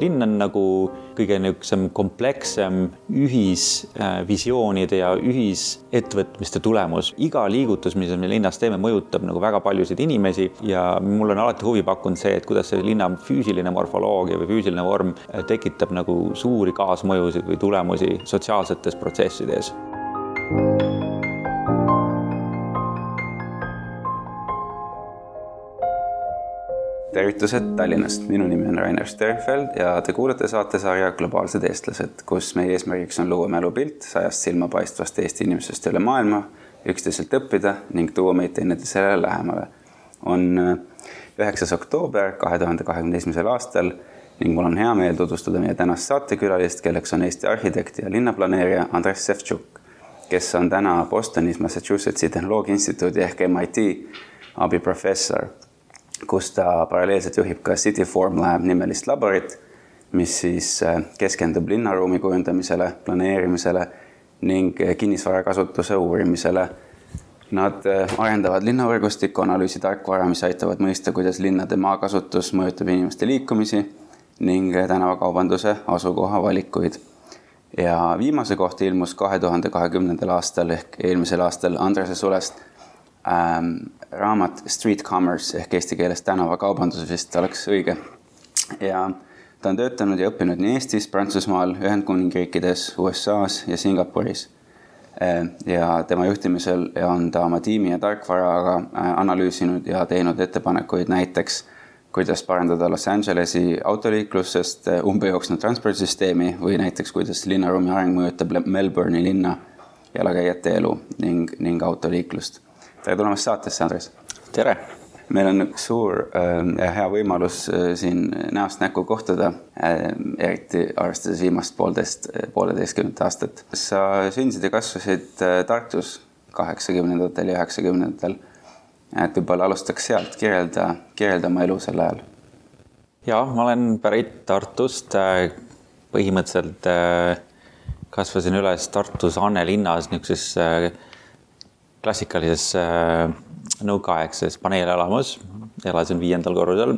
linn on nagu kõige niisugusem komplekssem ühisvisioonide ja ühisettevõtmiste tulemus. iga liigutus, mis me linnas teeme, mõjutab nagu väga paljusid inimesi ja mul on alati huvi pakkunud see, et kuidas see linna füüsiline morfoloogia või füüsiline vorm tekitab nagu suuri kaasmõjusid või tulemusi sotsiaalsetes protsessides tervitused Tallinnast, minu nimi on Rainer Sternfeld ja te kuulate saatesarja Globaalsed eestlased, kus meie eesmärgiks on luua mälupilt sajast silmapaistvast Eesti inimesest üle maailma, üksteiselt õppida ning tuua meid teineteisele lähemale. on äh, üheksas oktoober kahe tuhande kahekümne esimesel aastal ning mul on hea meel tutvustada meie tänast saatekülalist, kelleks on Eesti arhitekt ja linnaplaneerija Andres Sevtšuk, kes on täna Bostonis Massachusettsi Tehnoloogia Instituudi ehk MIT abiprofessor kus ta paralleelselt juhib ka City Form Lab nimelist laborit, mis siis äh, keskendub linnaruumi kujundamisele, planeerimisele ning äh, kinnisvara kasutuse uurimisele. Nad äh, arendavad linnavõrgustiku analüüsi tarkvara, mis aitavad mõista, kuidas linnade maakasutus mõjutab inimeste liikumisi ning tänavakaubanduse asukoha valikuid. ja viimase kohta ilmus kahe tuhande kahekümnendal aastal ehk eelmisel aastal Andrese sulest ähm, raamat Street Commerce ehk eesti keeles tänavakaubandus vist oleks õige. ja ta on töötanud ja õppinud nii Eestis, Prantsusmaal, Ühendkuningriikides, USA-s ja Singapuris. Äh, ja tema juhtimisel on ta oma tiimi ja tarkvaraga äh, analüüsinud ja teinud ettepanekuid näiteks, kuidas parandada Los Angelesi autoliiklusest äh, umbe jooksnud transpordisüsteemi või näiteks, kuidas linnaruumi areng mõjutab Melbourne'i linna jalakäijate elu ning, ning autoliiklust tere tulemast saatesse, Andres. tere. meil on üks suur äh, ja hea võimalus äh, siin näost näkku kohtuda, äh, eriti arvestades viimast poolteist, pooleteistkümnet aastat. sa sündisid ja kasvasid Tartus kaheksakümnendatel ja üheksakümnendatel. et võib-olla alustaks sealt, kirjelda, kirjelda oma elu sel ajal. ja ma olen pärit Tartust, põhimõtteliselt kasvasin üles Tartus Anne linnas niisuguses klassikalises äh, nõukaaegses paneelelamus, elasin viiendal korrusel.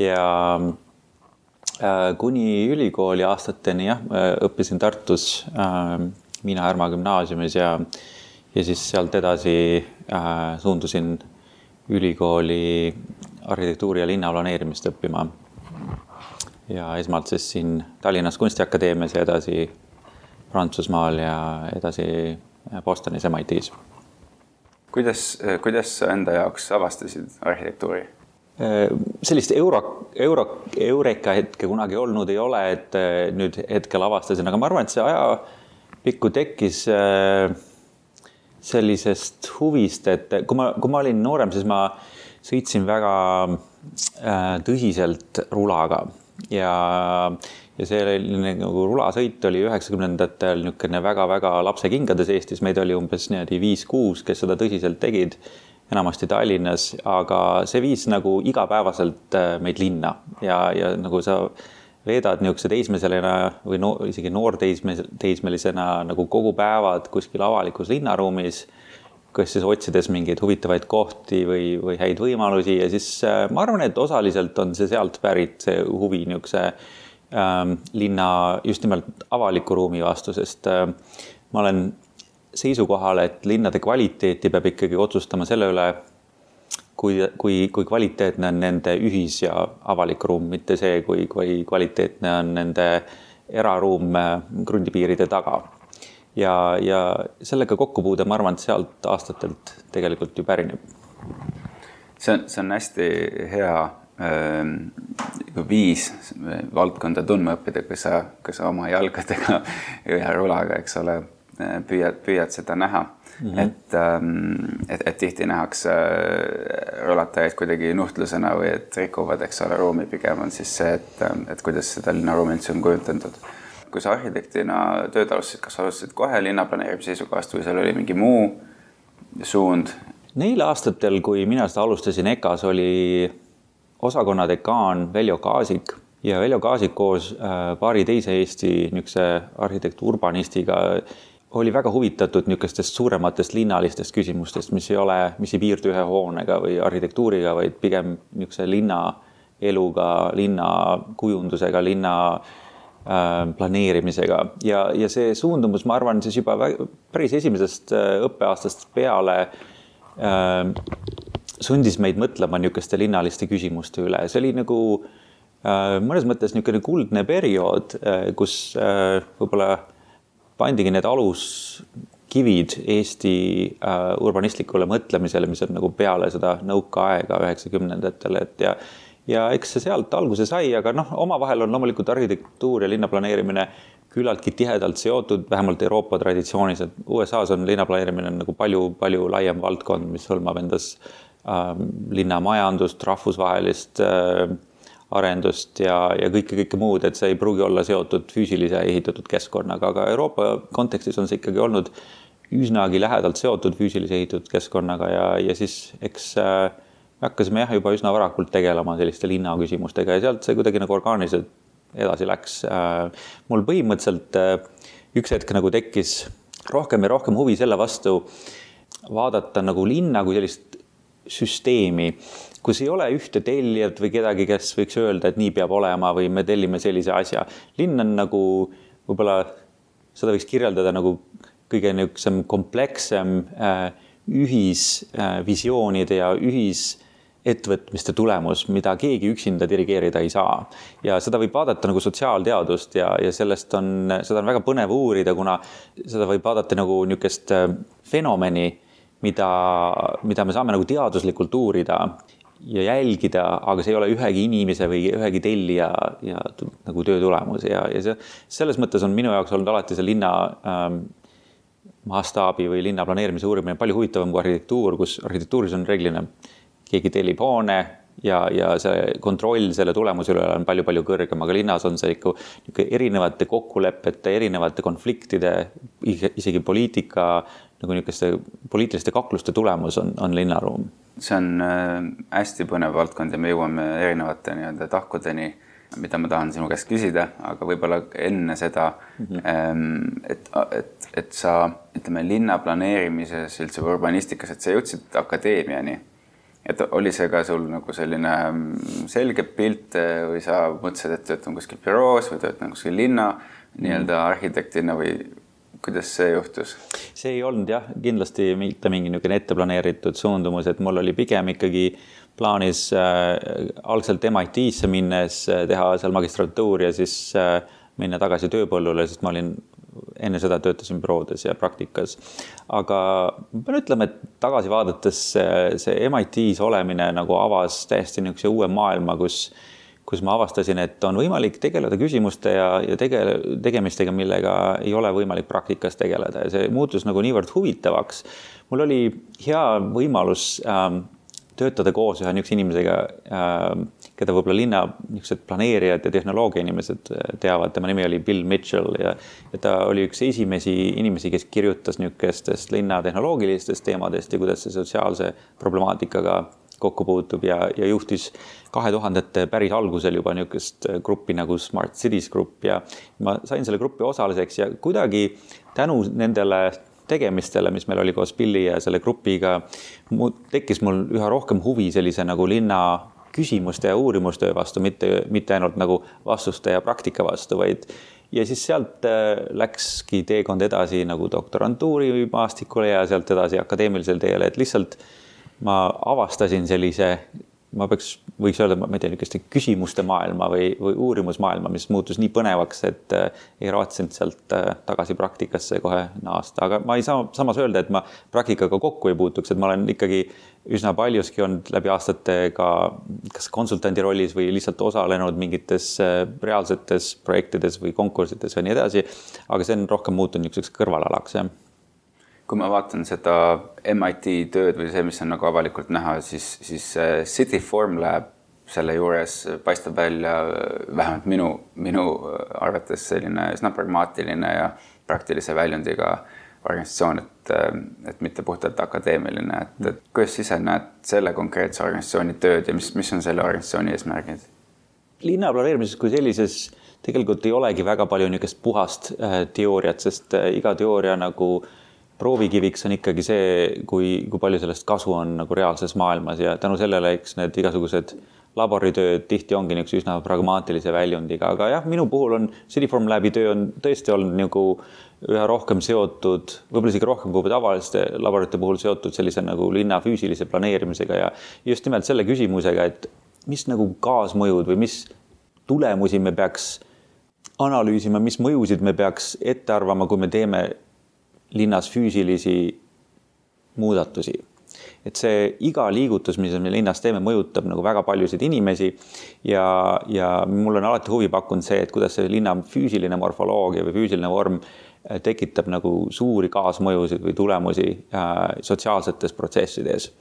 Ja äh, kuni ülikooli aastateni jah, õppisin Tartus äh, Miina Härma gümnaasiumis ja, ja siis sealt edasi suundusin ülikooli arhitektuuri ja linnaplaneerimist õppima. ja esmalt siis siin Tallinnas Kunstiakadeemias ja edasi Prantsusmaal ja edasi Bostonis MIT-s kuidas, kuidas sa enda jaoks avastasid arhitektuuri? sellist euro, euro, eureka hetke kunagi olnud ei ole, et eh, nüüd hetkel avastasin, aga ma arvan, et see ajapikku tekkis eh, sellisest huvist, et kui ma, kui ma olin noorem, siis ma sõitsin väga eh, tõsiselt rulaga ja ja selline nagu rulasõit oli üheksakümnendatel niisugune väga-väga lapsekingades Eestis, meid oli umbes niimoodi viis-kuus, kes seda tõsiselt tegid, enamasti Tallinnas, aga see viis nagu igapäevaselt äh, meid linna. Ja, ja nagu sa veedad niisuguse teismelisena või no isegi noorteisme-, teismelisena nagu kogu päevad kuskil avalikus linnaruumis, kas siis otsides mingeid huvitavaid kohti või, või häid võimalusi. Ja siis äh, ma arvan, et osaliselt on see sealt pärit, see huvi niisuguse linna just nimelt avaliku ruumi vastu, sest äh, ma olen seisukohal, et linnade kvaliteeti peab ikkagi otsustama selle üle, kui, kui, kui kvaliteetne on nende ühis- ja avalik ruum, mitte see, kui, kui kvaliteetne on nende eraruum äh, krundipiiride taga. ja, ja sellega kokkupuude, ma arvan, et sealt aastatelt tegelikult ju pärineb. see on, see on hästi hea viis valdkonda tundma õppida, kui sa, kui sa oma jalgadega ühe rulaga, eks ole, püüad, püüad seda näha mm. -hmm. et, et, et tihti nähakse rulatajaid kuidagi nuhtlusena või et rikuvad, eks ole, ruumi, pigem on siis see, et, et kuidas seda linnaruumi üldse on kujutatud. kui sa arhitektina tööd alustasid, kas alustasid kohe linnaplaneerimise seisukohast või seal oli mingi muu suund? Neil aastatel, kui mina seda alustasin EKA-s, oli osakonna dekaan Veljo Kaasik ja Veljo Kaasik koos äh, paari teise Eesti niisuguse arhitekt-urbanistiga oli väga huvitatud niisugustest suurematest linnalistest küsimustest, mis ei ole, mis ei piirdu ühe hoonega või arhitektuuriga, vaid pigem niisuguse linna eluga, linna kujundusega, linna äh, planeerimisega. Ja, ja see suundumus, ma arvan, siis juba päris esimesest äh, õppeaastast peale äh, sundis meid mõtlema niisuguste linnaliste küsimuste üle, see oli nagu äh, mõnes mõttes niisugune kuldne periood äh,, kus äh, võib-olla pandigi need aluskivid Eesti äh, urbanistlikule mõtlemisele, mis on nagu peale seda nõukaaega üheksakümnendatel, et ja ja eks see sealt alguse sai, aga noh, omavahel on loomulikult arhitektuur ja linnaplaneerimine küllaltki tihedalt seotud, vähemalt Euroopa traditsioonis, et USA-s on linnaplaneerimine nagu palju-palju laiem valdkond, mis hõlmab endas äh, linnamajandust, rahvusvahelist äh, arendust ja, ja kõike, kõike muud, et see ei pruugi olla seotud füüsilise ehitatud keskkonnaga, aga Euroopa kontekstis on see ikkagi olnud üsnagi lähedalt seotud füüsilise ehitatud keskkonnaga ja, ja siis eks äh, hakkasime jah, juba üsna varakult tegelema selliste linnaküsimustega ja sealt see kuidagi nagu orgaaniliselt edasi läks äh,. mul põhimõtteliselt äh, üks hetk nagu tekkis rohkem ja rohkem huvi selle vastu vaadata nagu linna kui sellist süsteemi kus ei ole ühte tellijat või kedagi, kes võiks öelda, et nii peab olema või me tellime sellise asja. linn on nagu võib-olla, seda võiks kirjeldada nagu kõige niisugusem komplekssem äh, ühisvisioonide äh, ja ühisettevõtmiste tulemus, mida keegi üksinda dirigeerida ei saa. ja seda võib vaadata nagu sotsiaalteadust ja, ja sellest on, seda on väga põnev uurida, kuna seda võib vaadata nagu niisugust äh, fenomeni mida, mida me saame nagu teaduslikult uurida ja jälgida, aga see ei ole ühegi inimese või ühegi tellija ja nagu töö tulemus ja, ja see selles mõttes on minu jaoks olnud alati see linna ähm, mastaabi või linna planeerimise uurimine palju huvitavam kui arhitektuur, kus arhitektuuris on reeglina keegi tellib hoone ja, ja see kontroll selle tulemuse üle on palju-palju kõrgem, aga linnas on see ikka erinevate kokkulepete, erinevate konfliktide, isegi poliitika nagu niisuguste poliitiliste kakluste tulemus on, on linnaruum see on äh, hästi põnev valdkond ja me jõuame erinevate nii-öelda tahkudeni, mida ma tahan sinu käest küsida, aga võib-olla enne seda mm, -hmm. et, et, et sa ütleme linna planeerimises üldse või urbanistikas, et sa jõudsid akadeemiani. et oli see ka sul nagu selline mm, selge pilt äh, või sa mõtlesid, et töötan kuskil büroos või töötan kuskil linna nii-öelda mhm. arhitektina või kuidas see juhtus? see ei olnud jah, kindlasti mitte mingi niisugune ette planeeritud suundumus, et mul oli pigem ikkagi plaanis äh, algselt MIT-sse minnes äh, teha seal magistratuur ja siis äh, minna tagasi tööpõllule, sest ma olin enne seda töötasin büroodes ja praktikas. aga ma pean ütlema, et tagasi vaadates see, see MIT-s olemine nagu avas täiesti niisuguse uue maailma, kus kus ma avastasin, et on võimalik tegeleda küsimuste ja, ja tege-, tegemistega, millega ei ole võimalik praktikas tegeleda ja see muutus nagu niivõrd huvitavaks. mul oli hea võimalus ähm, töötada koos ühe niisuguse inimesega ähm,, keda võib-olla linna niisugused planeerijad ja tehnoloogia inimesed äh, teavad, tema nimi oli Bill Mitchell ja, ja ta oli üks esimesi inimesi, kes kirjutas niisugustest linna tehnoloogilistest teemadest ja kuidas see sotsiaalse problemaatikaga kokku puutub ja, ja juhtis kahe tuhandete päris algusel juba niisugust gruppi nagu Smart Cities Group ja ma sain selle grupi osaliseks ja kuidagi tänu nendele tegemistele, mis meil oli koos Billy ja selle grupiga, tekkis mul üha rohkem huvi sellise nagu linna küsimuste ja uurimustöö vastu, mitte, mitte ainult nagu vastuste ja praktika vastu, vaid ja siis sealt äh, läkski teekond edasi nagu doktorantuuri maastikule ja sealt edasi akadeemilisele teele, et lihtsalt ma avastasin sellise ma peaks, võiks öelda, ma ei tea, niisuguste küsimuste maailma või, või uurimusmaailma, mis muutus nii põnevaks, et äh, ei raatsinud sealt äh, tagasi praktikasse kohe naasta, aga ma ei saa samas öelda, et ma praktikaga kokku ei puutuks, et ma olen ikkagi üsna paljuski olnud läbi aastate ka kas konsultandi rollis või lihtsalt osalenud mingites äh, reaalsetes projektides või konkursides või nii edasi. aga see on rohkem muutunud niisuguseks kõrvalalaks, jah kui ma vaatan seda MIT tööd või see, mis on nagu avalikult näha, siis, siis City Formlab selle juures paistab välja vähemalt minu, minu arvates selline üsna pragmaatiline ja praktilise väljundiga organisatsioon, et, et mitte puhtalt akadeemiline, et, et kuidas sa ise näed selle konkreetse organisatsiooni tööd ja mis, mis on selle organisatsiooni eesmärgid? linna planeerimises kui sellises tegelikult ei olegi väga palju niisugust puhast äh, teooriat, sest äh, iga teooria nagu äh, proovikiviks on ikkagi see, kui, kui palju sellest kasu on nagu reaalses maailmas ja tänu sellele, eks need igasugused laboritööd tihti ongi niisuguse üsna pragmaatilise väljundiga, aga jah, minu puhul on Cityform Labi töö on tõesti olnud nagu üha rohkem seotud, võib-olla isegi rohkem kui tavaliste laborite puhul seotud sellise nagu linna füüsilise planeerimisega ja just nimelt selle küsimusega, et mis nagu kaasmõjud või mis tulemusi me peaks analüüsima, mis mõjusid me peaks ette arvama, kui me teeme linnas füüsilisi muudatusi et see iga liigutus, mis me linnas teeme, mõjutab nagu väga paljusid inimesi ja, ja mul on alati huvi pakkunud see, et kuidas see linna füüsiline morfoloogia või füüsiline vorm äh, tekitab nagu suuri kaasmõjusid või tulemusi äh, sotsiaalsetes protsessides.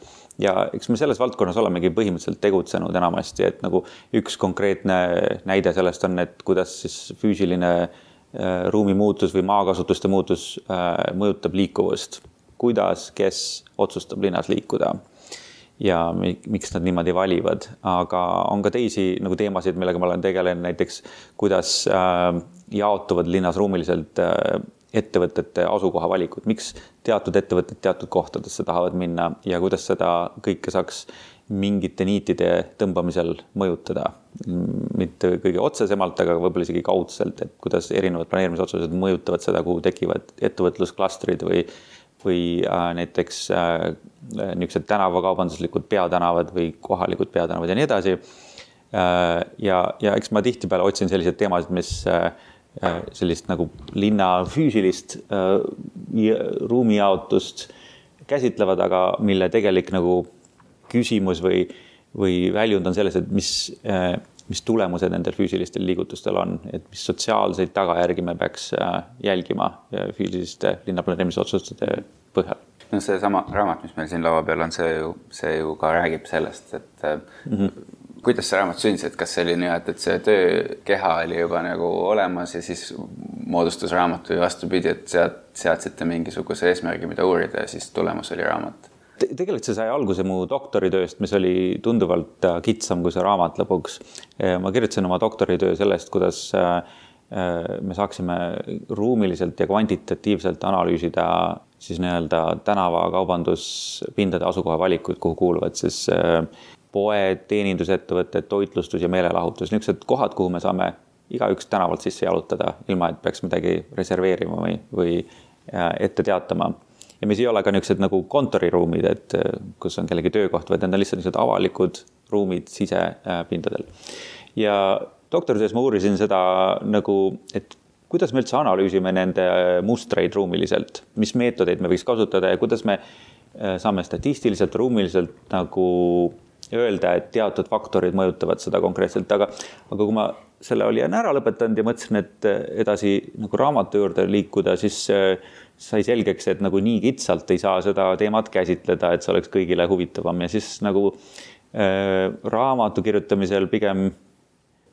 ja eks me selles valdkonnas olemegi põhimõtteliselt tegutsenud enamasti, et nagu üks konkreetne näide sellest on, et kuidas siis füüsiline äh, ruumi muutus või maakasutuste muutus äh, mõjutab liikuvust. Kuidas, kes otsustab linnas liikuda ja miks nad niimoodi valivad, aga on ka teisi nagu teemasid, millega ma olen tegelenud, näiteks kuidas äh, jaotuvad linnas ruumiliselt äh, ettevõtete asukoha valikud, miks teatud ettevõtted teatud kohtadesse tahavad minna ja kuidas seda kõike saaks mingite niitide tõmbamisel mõjutada. mitte kõige otsesemalt, aga võib-olla isegi kaudselt, et kuidas erinevad planeerimisotsused mõjutavad seda, kuhu tekivad ettevõtlusklastrid või või äh, näiteks äh, niisugused tänavakaubanduslikud peatänavad või kohalikud peatänavad ja nii edasi äh,. ja, ja eks ma tihtipeale otsin selliseid teemasid, mis äh sellist nagu linna füüsilist äh, ruumijaotust käsitlevad, aga mille tegelik nagu küsimus või, või väljund on selles, et mis äh, mis tulemused nendel füüsilistel liigutustel on, et mis sotsiaalseid tagajärgi me peaks äh, jälgima füüsiliste linnaplaneerimisotsuste põhjal. no seesama raamat, mis meil siin laua peal on, see ju, see ju ka räägib sellest, et mm -hmm. Kuidas see raamat sündis, et kas see oli nii, et, see töökeha oli juba nagu olemas ja siis moodustus raamat või vastupidi, et sealt seadsite mingisuguse eesmärgi, mida uurida ja siis tulemus oli raamat tegelikult see sai alguse mu doktoritööst, mis oli tunduvalt äh, kitsam kui see raamat lõpuks. ma kirjutasin oma doktoritöö sellest, kuidas äh, äh, me saaksime ruumiliselt ja kvantitatiivselt analüüsida siis nii-öelda tänavakaubanduspindade asukoha valikuid, kuhu kuuluvad siis poed, teenindusettevõtted, toitlustus ja meelelahutus, niisugused kohad, kuhu me saame igaüks tänavalt sisse jalutada, ilma et peaks midagi reserveerima või, või ette teatama ja mis ei ole ka niisugused nagu kontoriruumid, et kus on kellegi töökoht, vaid need on lihtsalt niisugused avalikud ruumid sisepindadel. ja doktoritöös ma uurisin seda nagu, et kuidas me üldse analüüsime nende mustreid ruumiliselt, mis meetodeid me võiks kasutada ja kuidas me äh, saame statistiliselt, ruumiliselt nagu öelda, et teatud faktorid mõjutavad seda konkreetselt, aga, aga kui ma selle olin ära lõpetanud ja mõtlesin, et edasi nagu raamatu juurde liikuda, siis äh, sai selgeks, et nagu nii kitsalt ei saa seda teemat käsitleda, et see oleks kõigile huvitavam ja siis nagu äh, raamatu kirjutamisel pigem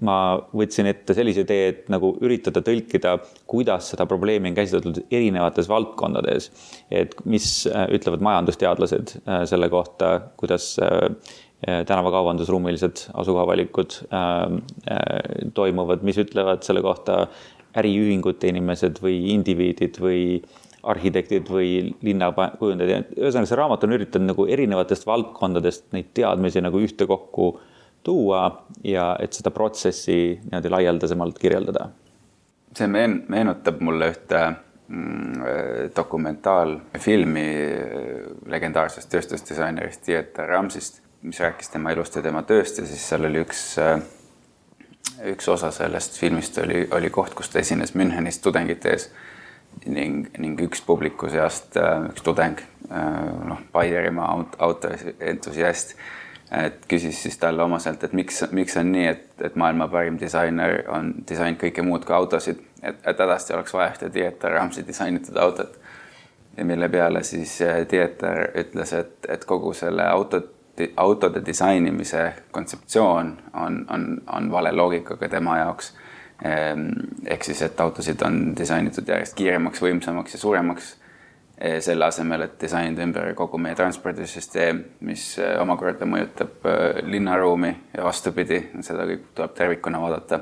ma võtsin ette sellise tee, et nagu üritada tõlkida, kuidas seda probleemi on käsitletud erinevates valdkondades. et mis ütlevad majandusteadlased selle kohta, kuidas tänavakaubandusruumilised asukohavalikud toimuvad, mis ütlevad selle kohta äriühingute inimesed või indiviidid või arhitektid või linnakujundajad, ühesõnaga see raamat on üritanud nagu erinevatest valdkondadest neid teadmisi nagu ühtekokku tuua ja et seda protsessi niimoodi laialdasemalt kirjeldada. see meen-, meenutab mulle ühte mm, dokumentaalfilmi legendaarsest tööstusdisainerist Dieter Ramsist, mis rääkis tema elust ja tema tööst ja siis seal oli üks üks osa sellest filmist oli, oli koht, kus ta esines Münchenis tudengite ees ning, ning üks publiku seast, äh, üks tudeng, äh, noh, Baierimaa auto entusiast, et küsis siis talle omaselt, et miks, miks on nii, et, et maailma parim disainer on disaininud kõike muud kui autosid, et, et hädasti oleks vaja ühte Dieter Ramsi disainitud autot. ja mille peale siis äh, Dieter ütles, et, et kogu selle auto, autode disainimise kontseptsioon on, on, on vale loogikaga tema jaoks Ehm, ehk siis, et autosid on disainitud järjest kiiremaks, võimsamaks ja suuremaks. Eh, selle asemel, et disainida ümber kogu meie transpordisüsteem, mis eh, omakorda mõjutab eh, linnaruumi ja vastupidi, seda kõik tuleb tervikuna vaadata.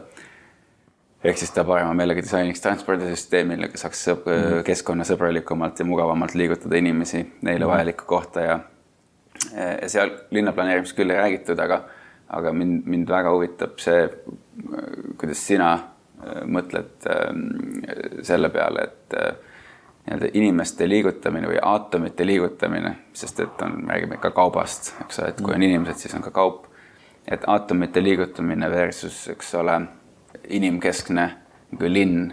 ehk siis ta parema meelega disainiks transpordisüsteemi, millega saaks mm. keskkonnasõbralikumalt ja mugavamalt liigutada inimesi neile mm. vajalikku kohta ja seal linnaplaneerimist küll ei räägitud, aga aga mind, mind väga huvitab see, kuidas sina mõtled selle peale, et nii-öelda inimeste liigutamine või aatomite liigutamine, sest et on, räägime ikka kaubast, eks ole, et kui on mm. inimesed, siis on ka kaup. et aatomite liigutamine versus, eks ole, inimkeskne nagu linn,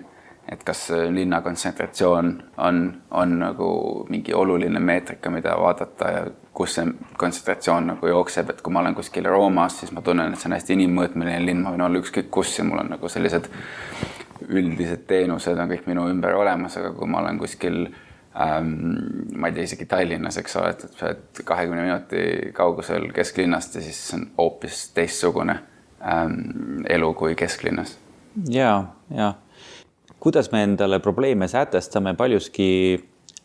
et kas linna kontsentratsioon on, on nagu mingi oluline meetrika, mida vaadata ja kus see kontsentratsioon nagu jookseb, et kui ma olen kuskil Roomas, siis ma tunnen, et see on hästi inimmõõtmeline linn, ma võin olla ükskõik kus ja mul on nagu sellised üldised teenused on kõik minu ümber olemas, aga kui ma olen kuskil ähm, ma ei tea, isegi Tallinnas, eks ole, et oled kahekümne minuti kaugusel kesklinnast ja siis on hoopis teistsugune ähm, elu kui kesklinnas. ja, ja kuidas me endale probleeme sätestame, paljuski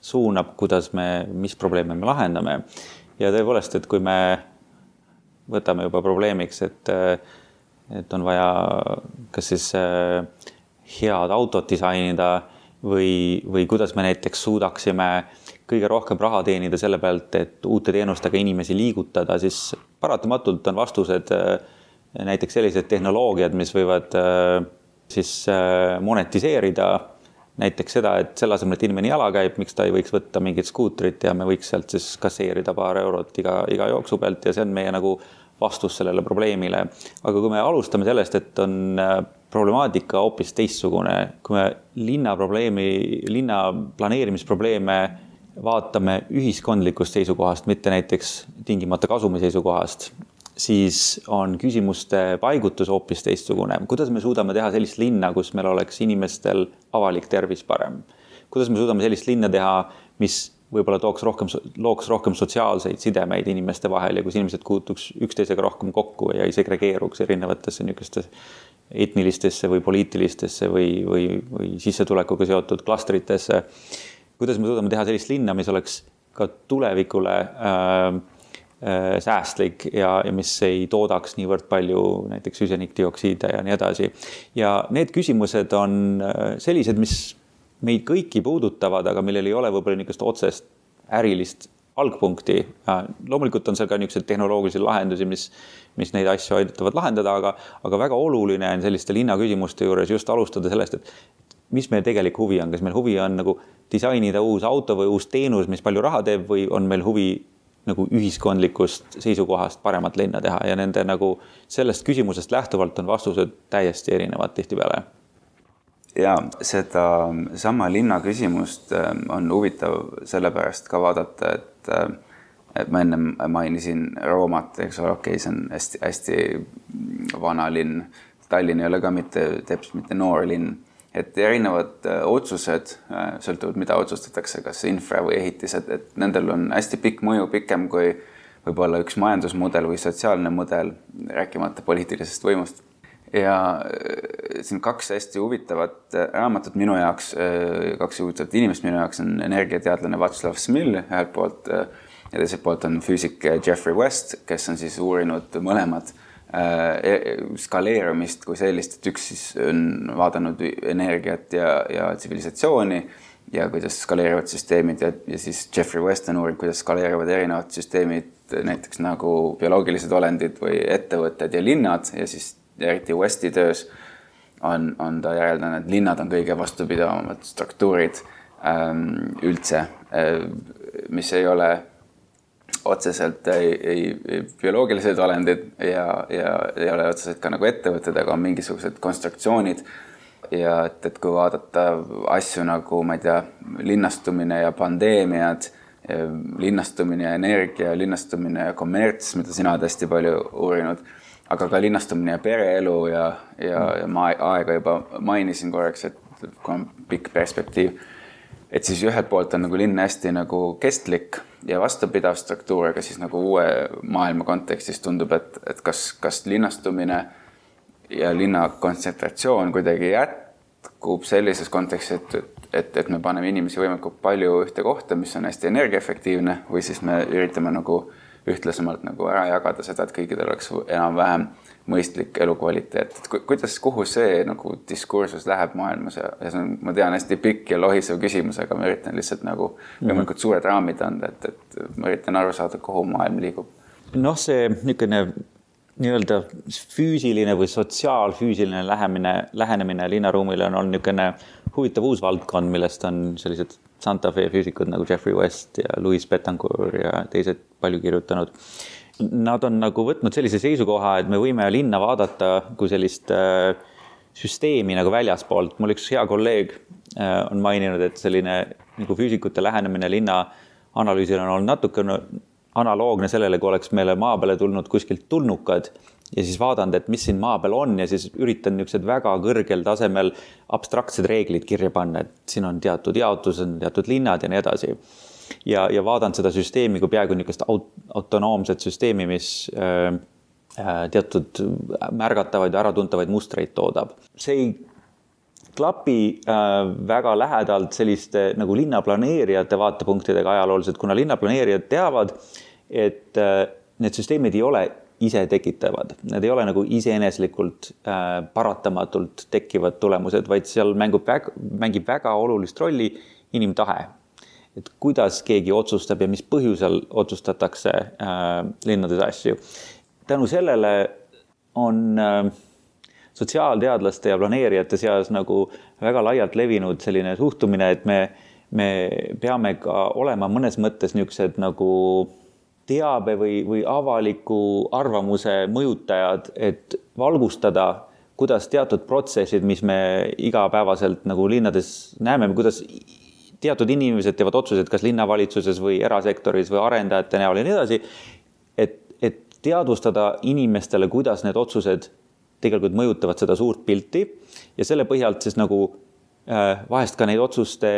suunab, kuidas me, mis probleeme me lahendame. ja tõepoolest, et kui me võtame juba probleemiks, et, et on vaja kas siis äh, head autot disainida või, või kuidas me näiteks suudaksime kõige rohkem raha teenida selle pealt, et uute teenustega inimesi liigutada, siis paratamatult on vastused äh, näiteks sellised tehnoloogiad, mis võivad äh, siis äh, monetiseerida näiteks seda, et selle asemel, et inimene jala käib, miks ta ei võiks võtta mingit skuutrit ja me võiks sealt siis kasseerida paar eurot iga, iga jooksu pealt ja see on meie nagu vastus sellele probleemile. aga kui me alustame sellest, et on problemaatika hoopis teistsugune. kui me linna probleemi, linna planeerimisprobleeme vaatame ühiskondlikust seisukohast, mitte näiteks tingimata kasumi seisukohast, siis on küsimuste paigutus hoopis teistsugune. kuidas me suudame teha sellist linna, kus meil oleks inimestel avalik tervis parem? kuidas me suudame sellist linna teha, mis võib-olla tooks rohkem, looks rohkem sotsiaalseid sidemeid inimeste vahel ja kus inimesed puutuks üksteisega rohkem kokku ja ei segregeeruks erinevatesse niisugustesse etnilistesse või poliitilistesse või, või, või sissetulekuga seotud klastritesse. kuidas me suudame teha sellist linna, mis oleks ka tulevikule äh, säästlik ja, ja mis ei toodaks niivõrd palju näiteks süsinikdioksiide ja nii edasi. ja need küsimused on äh, sellised, mis meid kõiki puudutavad, aga millel ei ole võib-olla niisugust otsest ärilist algpunkti. loomulikult on seal ka niisuguseid tehnoloogilisi lahendusi, mis, mis neid asju aitavad lahendada, aga, aga väga oluline on selliste linnaküsimuste juures just alustada sellest, et mis meie tegelik huvi on, kas meil huvi on nagu disainida uus auto või uus teenus, mis palju raha teeb või on meil huvi nagu ühiskondlikust seisukohast paremat linna teha ja nende nagu sellest küsimusest lähtuvalt on vastused täiesti erinevad tihtipeale ja seda sama linna küsimust ähm, on huvitav sellepärast ka vaadata, et äh, et ma ennem mainisin Roomat, eks ole, okei okay,, see on hästi-hästi vana linn. Tallinn ei ole ka mitte teps mitte noor linn, et erinevad äh, otsused äh, sõltuvad, mida otsustatakse, kas infra või ehitised, et nendel on hästi pikk mõju, pikem kui võib-olla üks majandusmudel või sotsiaalne mudel, rääkimata poliitilisest võimust. Ja äh, siin kaks hästi huvitavat raamatut minu jaoks, kaks huvitavat inimest minu jaoks on energiateadlane Václav Smil ühelt poolt ja teiselt poolt on füüsik Jeffrey West, kes on siis uurinud mõlemad äh, skaleerumist kui sellist, et üks siis on vaadanud energiat ja, ja tsivilisatsiooni ja kuidas skaleerivad süsteemid ja, ja siis Jeffrey West on uurinud, kuidas skaleerivad erinevad süsteemid, näiteks nagu bioloogilised olendid või ettevõtted ja linnad ja siis eriti Westi töös on, on ta järeldanud, et linnad on kõige vastupidavamad struktuurid ähm, üldse äh,, mis ei ole otseselt ei, ei, ei bioloogilised olendid ja, ja ei ole otseselt ka nagu ettevõtted, aga on mingisugused konstruktsioonid. ja et, et kui vaadata asju nagu ma ei tea, linnastumine ja pandeemiad, linnastumine ja energia, linnastumine ja kommerts, mida sina oled hästi palju uurinud, aga ka linnastumine ja pereelu ja, ja, ja ma aega juba mainisin korraks, et kui on pikk perspektiiv et siis ühelt poolt on nagu linn hästi nagu kestlik ja vastupidav struktuur, aga siis nagu uue maailma kontekstis tundub, et, et kas, kas linnastumine ja linna kontsentratsioon kuidagi jätkub sellises kontekstis, et, et, et, me paneme inimesi võimalikult palju ühte kohta, mis on hästi energiaefektiivne või siis me üritame nagu ühtlasemalt nagu ära jagada seda, et kõigil oleks enam-vähem mõistlik elukvaliteet, et kuidas, kuhu see nagu diskursus läheb maailmas ja, ja see on, ma tean, hästi pikk ja lohisev küsimus, aga ma üritan lihtsalt nagu mhm. võimalikult suured raamid anda, et, et ma üritan aru saada, kuhu maailm liigub. noh, see niisugune nii-öelda füüsiline või sotsiaalfüüsiline lähemine, lähenemine linnaruumile on olnud niisugune huvitav uus valdkond, millest on sellised Santa Fe füüsikud nagu Jeffrey West ja Louis Betancourt ja teised palju kirjutanud. Nad on nagu võtnud sellise seisukoha, et me võime linna vaadata kui sellist äh, süsteemi nagu väljaspoolt. mul üks hea kolleeg äh, on maininud, et selline nagu füüsikute lähenemine linna analüüsile on olnud natukene analoogne sellele, kui oleks meile maa peale tulnud kuskilt tulnukad ja siis vaadanud, et mis siin maa peal on ja siis üritan niisugused väga kõrgel tasemel abstraktsed reeglid kirja panna, et siin on teatud jaotus, on teatud linnad ja nii edasi. ja, ja vaadanud seda süsteemi kui peaaegu niisugust aut autonoomset süsteemi, mis äh, äh teatud märgatavaid, äratuntavaid mustreid toodab. see ei klapi äh, väga lähedalt selliste nagu linnaplaneerijate vaatepunktidega ajalooliselt, kuna linnaplaneerijad teavad, et äh, need süsteemid ei ole isetekitavad, need ei ole nagu iseeneslikult äh, paratamatult tekkivad tulemused, vaid seal mängub väga, mängib väga olulist rolli inimtahe. et kuidas keegi otsustab ja mis põhjusel otsustatakse äh, linnades asju. tänu sellele on äh, sotsiaalteadlaste ja planeerijate seas nagu väga laialt levinud selline suhtumine, et me, me peame ka olema mõnes mõttes niisugused nagu teabe või, või avaliku arvamuse mõjutajad, et valgustada, kuidas teatud protsessid, mis me igapäevaselt nagu linnades näeme, kuidas teatud inimesed teevad otsuseid, kas linnavalitsuses või erasektoris või arendajate näol ja nii edasi. et, et teadvustada inimestele, kuidas need otsused tegelikult mõjutavad seda suurt pilti ja selle põhjalt siis nagu vahest ka neid otsuste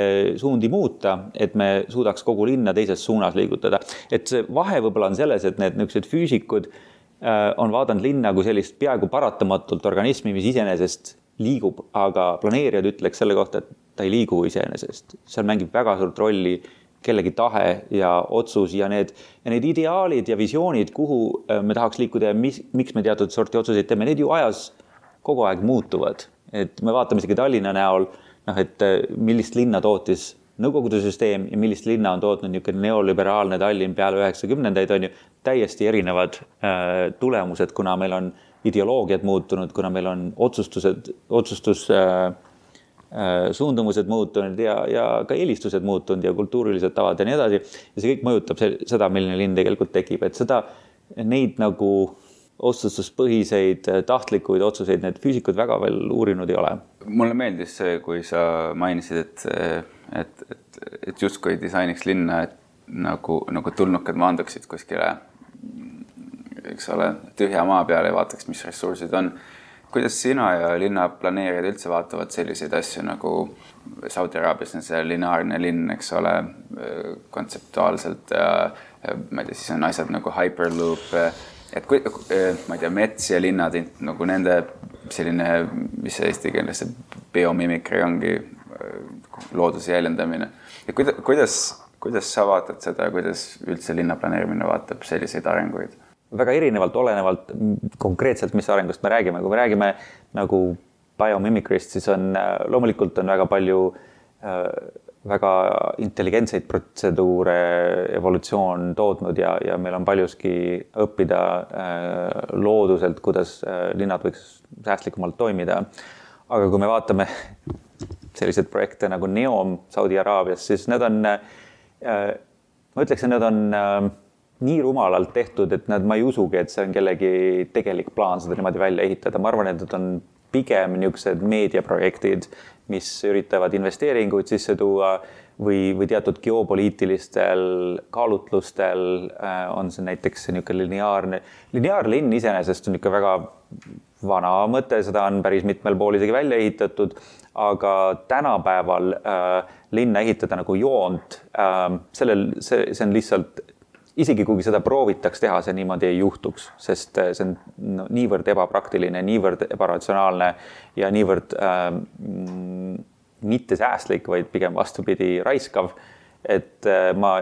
suundi muuta, et me suudaks kogu linna teises suunas liigutada. et see vahe võib-olla on selles, et need niisugused füüsikud äh, on vaadanud linna kui sellist peaaegu paratamatult organismi, mis iseenesest liigub, aga planeerijad ütleks selle kohta, et ta ei liigu iseenesest. seal mängib väga suurt rolli kellegi tahe ja otsus ja need, ja need ideaalid ja visioonid, kuhu äh, me tahaks liikuda ja mis, miks me teatud sorti otsuseid teeme, need ju ajas kogu aeg muutuvad. et me vaatame isegi Tallinna näol, noh, et äh, millist linna tootis Nõukogude süsteem ja millist linna on tootnud niisugune neoliberaalne Tallinn peale üheksakümnendaid, on ju täiesti erinevad äh, tulemused, kuna meil on ideoloogiad muutunud, kuna meil on otsustused, otsustus äh, Äh, suundumused muutunud ja, ja ka eelistused muutunud ja kultuurilised tavad ja nii edasi. ja see kõik mõjutab seda, milline linn tegelikult tekib, et seda, neid nagu otsustuspõhiseid tahtlikuid otsuseid need füüsikud väga veel uurinud ei ole. Mulle meeldis see, kui sa mainisid, et, et, et, et justkui disainiks linna, et nagu, nagu tulnukad maanduksid kuskile, eks ole, tühja maa peale ja vaataks, mis ressursid on. Kuidas sina ja linnaplaneerijad üldse vaatavad selliseid asju nagu Saudi Araabias on see lineaarne linn, eks ole, kontseptuaalselt ja, ja ma ei tea, siis on asjad nagu hyperloop, et kui, ma ei tea, mets ja linnad nagu nende selline, mis see eesti keeles see biomimikri ongi, looduse jäljendamine. ja kuidas, kuidas, kuidas sa vaatad seda kuidas üldse linnaplaneerimine vaatab selliseid arenguid? väga erinevalt, olenevalt konkreetselt, mis arengust me räägime, kui me räägime nagu biomimicry'st, siis on loomulikult on väga palju äh, väga intelligentseid protseduure evolutsioon tootnud ja, ja meil on paljuski õppida äh, looduselt, kuidas äh, linnad võiks säästlikumalt toimida. aga kui me vaatame selliseid projekte nagu Neom Saudi Araabias, siis need on äh,, ma ütleks, et need on nii rumalalt tehtud, et nad, ma ei usugi, et see on kellegi tegelik plaan seda niimoodi välja ehitada, ma arvan, et need on pigem niisugused meediaprojektid, mis üritavad investeeringuid sisse tuua või, või teatud geopoliitilistel kaalutlustel äh, on see näiteks niisugune lineaarne, lineaarlinn iseenesest on ikka väga vana mõte, seda on päris mitmel pool isegi välja ehitatud, aga tänapäeval äh, linna ehitada nagu joont äh,, sellel, see, see on lihtsalt isegi kui seda proovitaks teha, see niimoodi ei juhtuks, sest äh, see on no, niivõrd ebapraktiline, niivõrd ebaratsionaalne ja niivõrd äh, mittesäästlik, vaid pigem vastupidi, raiskav. et äh, ma,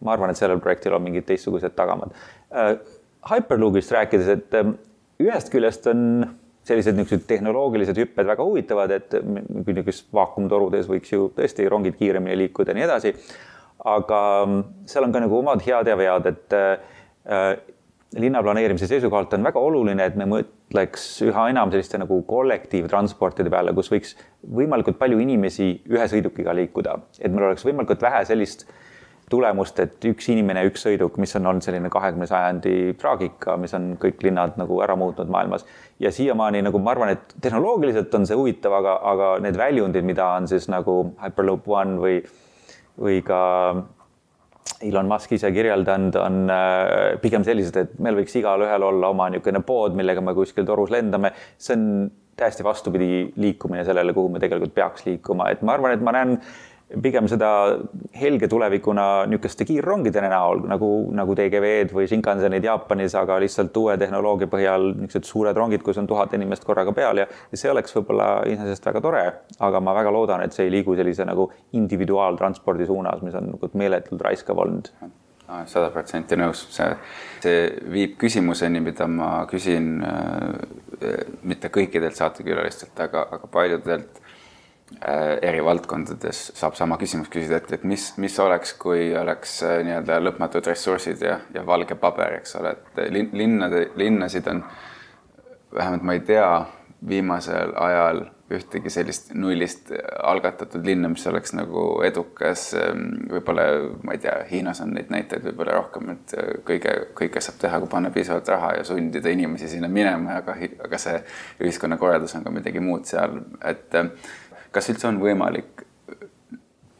ma arvan, et sellel projektil on mingid teistsugused tagamad äh,. Hyperloopist rääkides, et äh, ühest küljest on sellised niisugused tehnoloogilised hüpped väga huvitavad, et niisugustes vaakumtorudes võiks ju tõesti rongid kiiremini liikuda ja nii edasi aga mm, seal on ka nagu omad head ja vead, et äh, linnaplaneerimise seisukohalt on väga oluline, et me mõtleks üha enam selliste nagu kollektiivtransportide peale, kus võiks võimalikult palju inimesi ühe sõidukiga liikuda, et meil oleks võimalikult vähe sellist tulemust, et üks inimene, üks sõiduk, mis on olnud selline kahekümne sajandi traagika, mis on kõik linnad nagu ära muutnud maailmas. ja siiamaani nagu ma arvan, et tehnoloogiliselt on see huvitav, aga, aga need väljundid, mida on siis nagu Hyperloop One või, või ka Elon Musk ise kirjeldanud, on äh, pigem sellised, et meil võiks igalühel olla oma niisugune pood, millega me kuskil torus lendame. see on täiesti vastupidi liikumine sellele, kuhu me tegelikult peaks liikuma, et ma arvan, et ma näen pigem seda helge tulevikuna niisuguste kiirrongide näol nagu, nagu TGV-d või Shinkansenid Jaapanis, aga lihtsalt uue tehnoloogia põhjal niisugused suured rongid, kus on tuhat inimest korraga peal ja, ja see oleks võib-olla iseenesest väga tore, aga ma väga loodan, et see ei liigu sellise nagu individuaaltranspordi suunas, mis on nagu meeletult raiskav olnud. Sada protsenti nõus, see, see viib küsimuseni, mida ma küsin äh, mitte kõikidelt saatekülalistelt, aga, aga paljudelt eri valdkondades saab sama küsimus küsida, et, et mis, mis oleks, kui oleks äh, nii-öelda lõpmatud ressursid ja, ja valge paber, eks ole, et lin, linnade, linnasid on vähemalt ma ei tea viimasel ajal ühtegi sellist nullist algatatud linna, mis oleks nagu edukas. Ähm, võib-olla, ma ei tea, Hiinas on neid näiteid võib-olla rohkem, et äh, kõige, kõike saab teha, kui panna piisavalt raha ja sundida inimesi sinna minema, aga, aga see ühiskonnakorraldus on ka midagi muud seal, et kas üldse on võimalik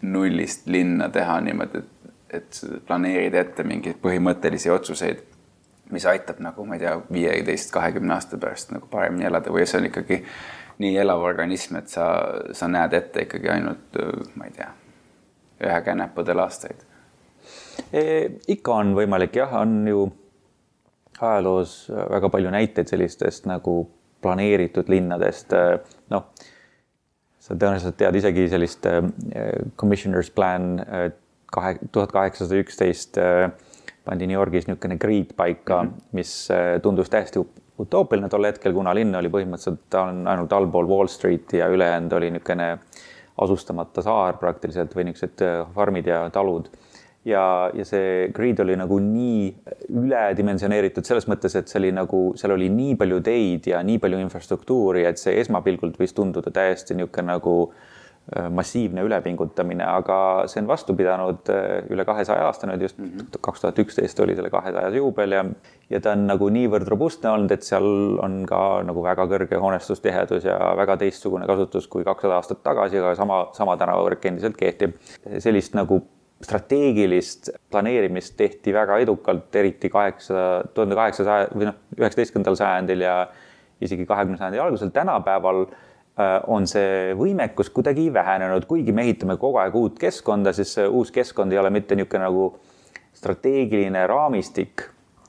nullist linna teha niimoodi, et, et planeerida ette mingeid põhimõttelisi otsuseid, mis aitab nagu ma ei tea, viieteist, kahekümne aasta pärast nagu paremini elada või see on ikkagi nii elav organism, et sa, sa näed ette ikkagi ainult, ma ei tea, ühe käe näppudel aastaid e,? ikka on võimalik jah, on ju ajaloos väga palju näiteid sellistest nagu planeeritud linnadest, noh sa tõenäoliselt tead isegi sellist äh, commissioner's plan äh, kahe, tuhat kaheksasada üksteist äh, pandi New Yorgis niisugune grid paika mm, -hmm. mis tundus täiesti utoopiline tol hetkel, kuna linn oli põhimõtteliselt ainult allpool Wall Streeti ja ülejäänud oli niisugune asustamata saar praktiliselt või niisugused farmid ja talud ja, ja see grid oli nagu nii üledimensioneeritud selles mõttes, et see oli nagu, seal oli nii palju teid ja nii palju infrastruktuuri, et see esmapilgult võis tunduda täiesti niisugune nagu äh, massiivne ülepingutamine, aga see on vastu pidanud äh, üle kahesaja aasta nüüd just mhm. kaks tuhat üksteist oli selle kahesajas juubel ja ja ta on nagu niivõrd robustne olnud, et seal on ka nagu väga kõrge hoonestustihedus ja väga teistsugune kasutus kui kakssada aastat tagasi, aga sama, sama tänavavõrk endiselt kehtib. sellist nagu strateegilist planeerimist tehti väga edukalt, eriti kaheksa, tuhande kaheksasaja või noh, üheksateistkümnendal sajandil ja isegi kahekümne sajandi algusel. tänapäeval äh, on see võimekus kuidagi vähenenud, kuigi me ehitame kogu aeg uut keskkonda, siis see uus keskkond ei ole mitte niisugune nagu strateegiline raamistik,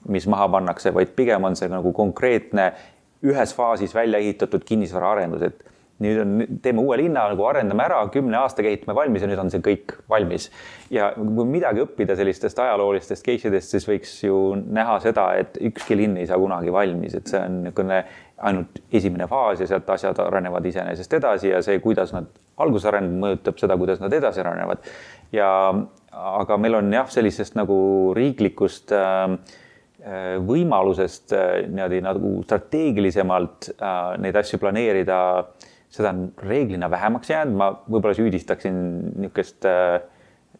mis maha pannakse, vaid pigem on see nagu konkreetne ühes faasis välja ehitatud kinnisvaraarendus, et nüüd on, teeme uue linna nagu arendame ära, kümne aastaga ehitame valmis ja nüüd on see kõik valmis. ja kui midagi õppida sellistest ajaloolistest case idest, siis võiks ju näha seda, et ükski linn ei saa kunagi valmis, et see on niisugune ainult esimene faas ja sealt asjad arenevad iseenesest edasi ja see, kuidas nad alguses arenevad, mõjutab seda, kuidas nad edasi arenevad. ja aga meil on jah, sellisest nagu riiklikust äh, võimalusest äh, niimoodi nagu strateegilisemalt äh, neid asju planeerida äh, seda on reeglina vähemaks jäänud, ma võib-olla süüdistaksin niisugust äh,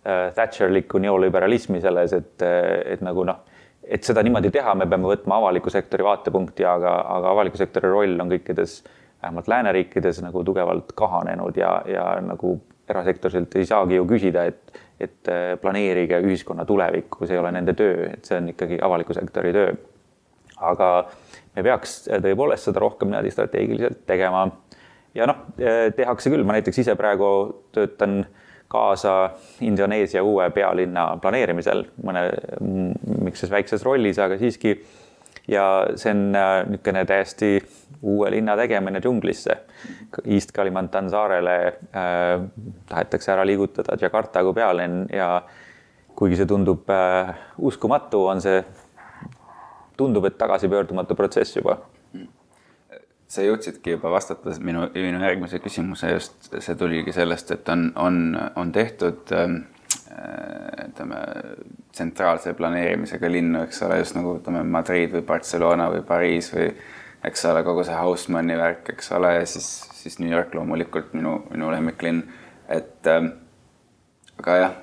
äh, Thatcherlikku neoliberalismi selles, et, äh, et nagu noh, et seda niimoodi teha, me peame võtma avaliku sektori vaatepunkti, aga, aga avaliku sektori roll on kõikides, vähemalt lääneriikides nagu tugevalt kahanenud ja, ja nagu erasektorilt ei saagi ju küsida, et, et äh, planeerige ühiskonna tulevikku, see ei ole nende töö, et see on ikkagi avaliku sektori töö. aga me peaks tõepoolest seda rohkem niimoodi strateegiliselt tegema ja noh, tehakse küll, ma näiteks ise praegu töötan kaasa Indoneesia uue pealinna planeerimisel mõne, miks väikses rollis, aga siiski. ja see on äh, niisugune täiesti uue linna tegemine džunglisse. East Kalimantan saarele äh, tahetakse ära liigutada Jakarta kui pealinn ja kuigi see tundub äh, uskumatu, on see, tundub, et tagasipöördumatu protsess juba sa jõudsidki juba vastates minu, minu järgmise küsimuse just, see tuligi sellest, et on, on, on tehtud ähm, ütleme, tsentraalse planeerimisega linnu, eks ole, just nagu ütleme Madrid või Barcelona või Pariis või eks ole, kogu see Haussmanni värk, eks ole, ja siis, siis New York loomulikult minu, minu lemmiklinn, et äh, aga jah,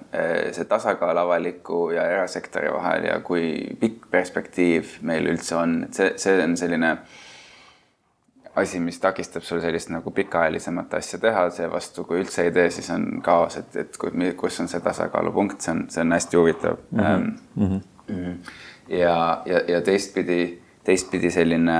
see tasakaal avaliku ja erasektori vahel ja kui pikk perspektiiv meil üldse on, et see, see on selline asi, mis takistab sul sellist nagu pikaajalisemat asja teha, seevastu kui üldse ei tee, siis on kaos, et, et kus on see tasakaalupunkt, see on, see on hästi huvitav mm. -hmm. ja, ja, ja teistpidi, teistpidi selline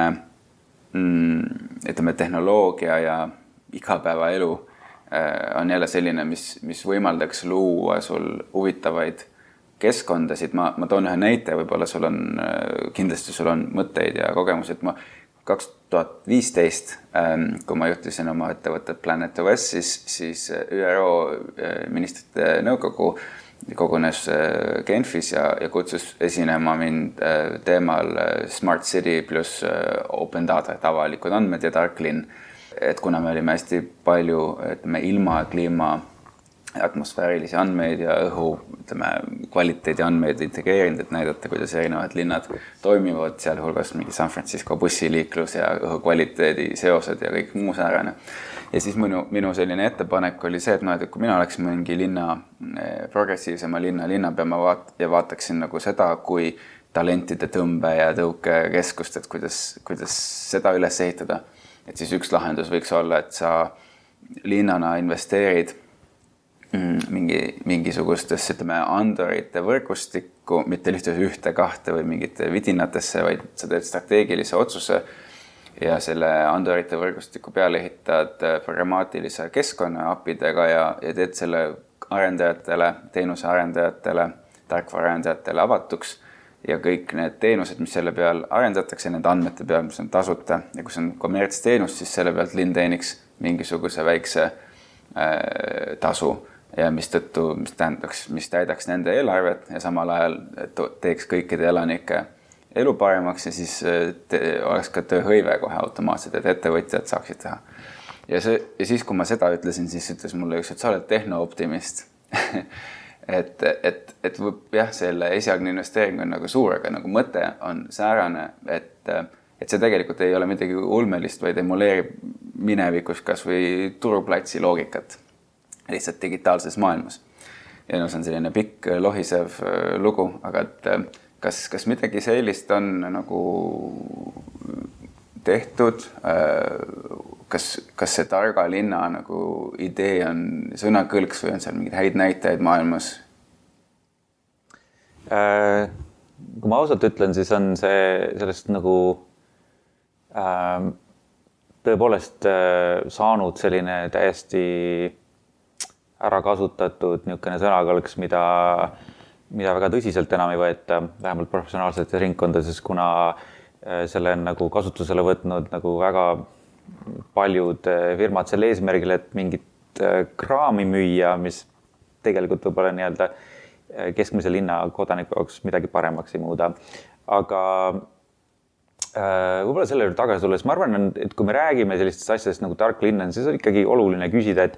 mm, ütleme, tehnoloogia ja igapäevaelu äh, on jälle selline, mis, mis võimaldaks luua sul huvitavaid keskkondasid, ma, ma toon ühe näite, võib-olla sul on, äh, kindlasti sul on mõtteid ja kogemusi, et ma kaks tuhat viisteist, ähm, kui ma juhtisin oma ettevõtet Planet OS, siis, siis ÜRO äh, ministrite nõukogu kogunes äh, Genfis ja, ja kutsus esinema mind äh, teemal Smart City pluss open data, et avalikud andmed ja tark linn. et kuna me olime hästi palju, ütleme ilma, kliima atmosfäärilisi andmeid ja õhu, ütleme, kvaliteedi andmeid integreerinud, et näidata, kuidas erinevad linnad toimivad, sealhulgas mingi San Francisco bussiliiklus ja õhukvaliteedi seosed ja kõik muu säärane. ja siis minu, minu selline ettepanek oli see, et noh, et kui mina oleks mingi linna, eh, progressiivsema linna linnapea, ma vaat- ja vaataksin nagu seda, kui talentide tõmbe ja tõukekeskust, et kuidas, kuidas seda üles ehitada. et siis üks lahendus võiks olla, et sa linnana investeerid mingi, mingisugustesse, ütleme, Andorite võrgustikku, mitte lihtsalt ühte-kahte või mingite vidinatesse, vaid sa teed strateegilise otsuse ja selle Andorite võrgustiku peale ehitad äh, programmaatilise keskkonna API-dega ja, ja teed selle arendajatele, teenuse arendajatele, tarkvaraarendajatele avatuks ja kõik need teenused, mis selle peal arendatakse, nende andmete peal, mis on tasuta ja kui see on kommertsteenus, siis selle pealt linn teeniks mingisuguse väikse äh, tasu ja mistõttu, mis tähendaks, mis täidaks nende eelarvet ja samal ajal teeks kõikide elanike elu paremaks ja siis äh, te, oleks ka tööhõive kohe automaatselt, et ettevõtjad saaksid teha. ja see ja siis, kui ma seda ütlesin, siis ütles mulle üks, et sa oled tehnooptimist et, et, et jah, selle esialgne investeering on nagu suur, aga nagu mõte on säärane, et, et see tegelikult ei ole midagi ulmelist, vaid emuleerib minevikus kasvõi turuplatsi loogikat lihtsalt digitaalses maailmas. noh, see on selline pikk lohisev äh, lugu, aga et äh, kas, kas midagi sellist on nagu tehtud? Äh, kas, kas see targa linna nagu idee on sõnakõlks või on seal mingeid häid näitajaid maailmas? kui ma ausalt ütlen, siis on see sellest nagu äh, tõepoolest äh, saanud selline täiesti ära kasutatud niisugune sõnakõlks, mida, mida väga tõsiselt enam ei võeta, vähemalt professionaalsetes ringkondades, kuna äh, selle on nagu kasutusele võtnud nagu väga paljud äh, firmad sel eesmärgil, et mingit äh, kraami müüa, mis tegelikult võib-olla nii-öelda keskmise linna kodaniku jaoks midagi paremaks ei muuda. aga võib-olla selle juurde tagasi tulles, ma arvan, et kui me räägime sellistest asjadest nagu tark linn on, siis on ikkagi oluline küsida, et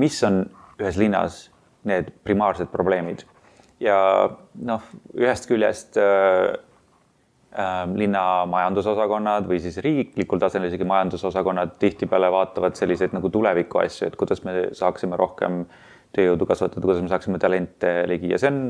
mis on ühes linnas need primaarsed probleemid. ja noh, ühest küljest äh, äh, linna majandusosakonnad või siis riiklikul tasemel isegi majandusosakonnad tihtipeale vaatavad selliseid nagu tuleviku asju, et kuidas me saaksime rohkem tööjõudu kasvatada, kuidas me saaksime talente ligi ja see on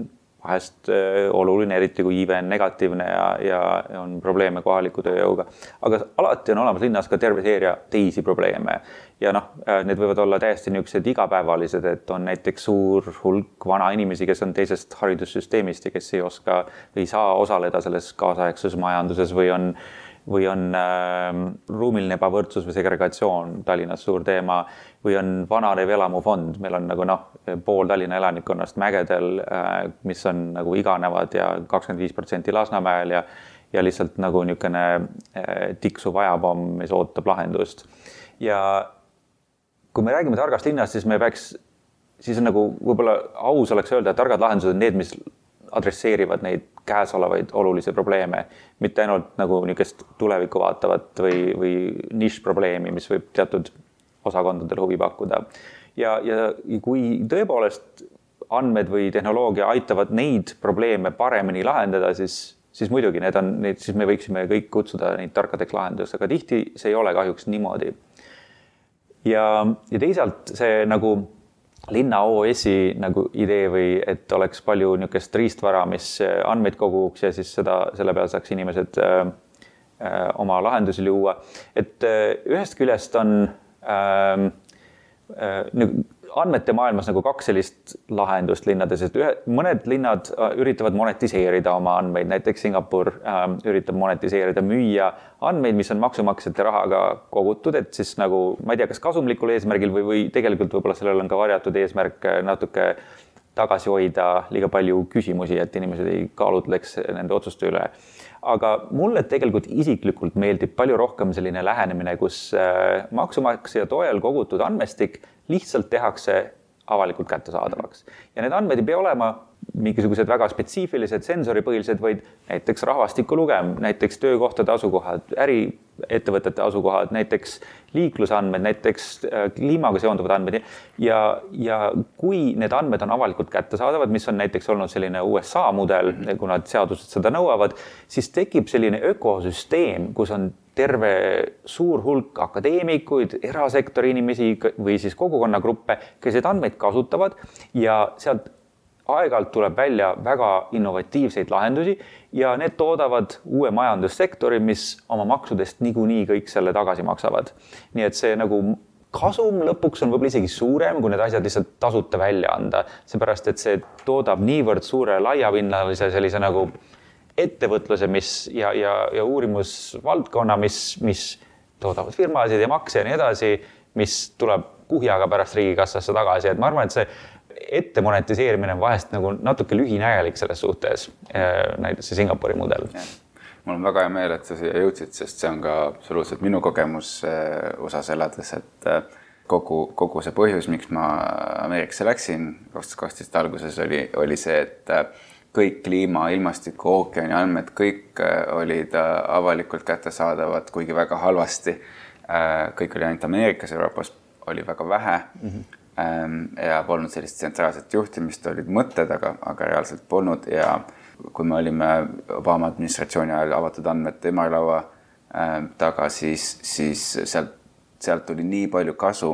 vahest äh, oluline, eriti kui iive on negatiivne ja, ja on probleeme kohaliku tööjõuga. aga alati on olemas linnas ka terve seeria teisi probleeme ja noh, äh, need võivad olla täiesti niisugused igapäevalised, et on näiteks suur hulk vanainimesi, kes on teisest haridussüsteemist ja kes ei oska või ei saa osaleda selles kaasaegses majanduses või on või on äh, ruumiline ebavõrdsus või segregatsioon Tallinnas suur teema või on vananev elamufond, meil on nagu noh, pool Tallinna elanikkonnast mägedel äh,, mis on nagu iganevad ja kakskümmend viis protsenti Lasnamäel ja ja lihtsalt nagu niisugune äh, tiksuv ajapomm, mis ootab lahendust. ja kui me räägime targast linnast, siis me peaks, siis on nagu võib-olla aus oleks öelda, et targad lahendused on need, mis adresseerivad neid käesolevaid olulisi probleeme, mitte ainult nagu niisugust tulevikku vaatavat või, või nišprobleemi, mis võib teatud osakondadel huvi pakkuda. ja, ja kui tõepoolest andmed või tehnoloogia aitavad neid probleeme paremini lahendada, siis, siis muidugi need on, neid, siis me võiksime kõik kutsuda neid tarkadeks lahendusteks, aga tihti see ei ole kahjuks niimoodi. ja, ja teisalt see nagu linna OS-i nagu idee või et oleks palju niisugust riistvara, mis andmeid koguks ja siis seda, selle peal saaks inimesed äh, äh, oma lahendusi luua. et äh, ühest küljest on äh, äh, andmete maailmas nagu kaks sellist lahendust linnades, et ühe, mõned linnad äh, üritavad monetiseerida oma andmeid, näiteks Singapur äh, üritab monetiseerida, müüa andmeid, mis on maksumaksjate rahaga kogutud, et siis nagu ma ei tea, kas kasumlikul eesmärgil või, või tegelikult võib-olla sellel on ka varjatud eesmärk äh, natuke tagasi hoida liiga palju küsimusi, et inimesed ei kaalutleks nende otsuste üle. Aga mulle tegelikult isiklikult meeldib palju rohkem selline lähenemine, kus äh, maksumaksja toel kogutud andmestik lihtsalt tehakse avalikult kättesaadavaks. Ja need andmed ei pea olema mingisugused väga spetsiifilised sensoripõhilised, vaid näiteks rahvastiku lugem, näiteks töökohtade asukohad, äriettevõtete asukohad, näiteks liiklusandmed, näiteks äh, kliimaga seonduvad andmed. Ja, ja kui need andmed on avalikult kättesaadavad, mis on näiteks olnud selline USA mudel, kuna seadused seda nõuavad, siis tekib selline ökosüsteem, kus on terve suur hulk akadeemikuid, erasektori inimesi või siis kogukonnagruppe, kes neid andmeid kasutavad ja sealt aeg-ajalt tuleb välja väga innovatiivseid lahendusi ja need toodavad uue majandussektori, mis oma maksudest niikuinii kõik selle tagasi maksavad. nii et see nagu kasum lõpuks on võib-olla isegi suurem, kui need asjad lihtsalt tasuta välja anda, seepärast et see toodab niivõrd suure laiapinnalise sellise nagu ettevõtluse, mis ja, ja, ja uurimusvaldkonna, mis, mis toodavad firmasid ja makse ja nii edasi, mis tuleb kuhjaga pärast riigikassasse tagasi, et ma arvan, et see ette monetiseerimine on vahest nagu natuke lühinägelik selles suhtes, äh, näiteks see Singapuri mudel. mul on väga hea meel, et sa siia jõudsid, sest see on ka absoluutselt minu kogemus äh, USA-s elades, et äh, kogu, kogu see põhjus, miks ma Ameerikasse läksin kaks tuhat kaksteist alguses oli, oli see, et kõik kliima, ilmastiku, ookeani andmed, kõik olid avalikult kättesaadavad, kuigi väga halvasti. kõik oli ainult Ameerikas, Euroopas oli väga vähe mm. -hmm ja polnud sellist tsentraalset juhtimist, olid mõtted, aga, aga reaalselt polnud. Ja kui me olime Obama administratsiooni ajal avatud andmete ümarlaua ehm, taga, siis, siis sealt, sealt tuli nii palju kasu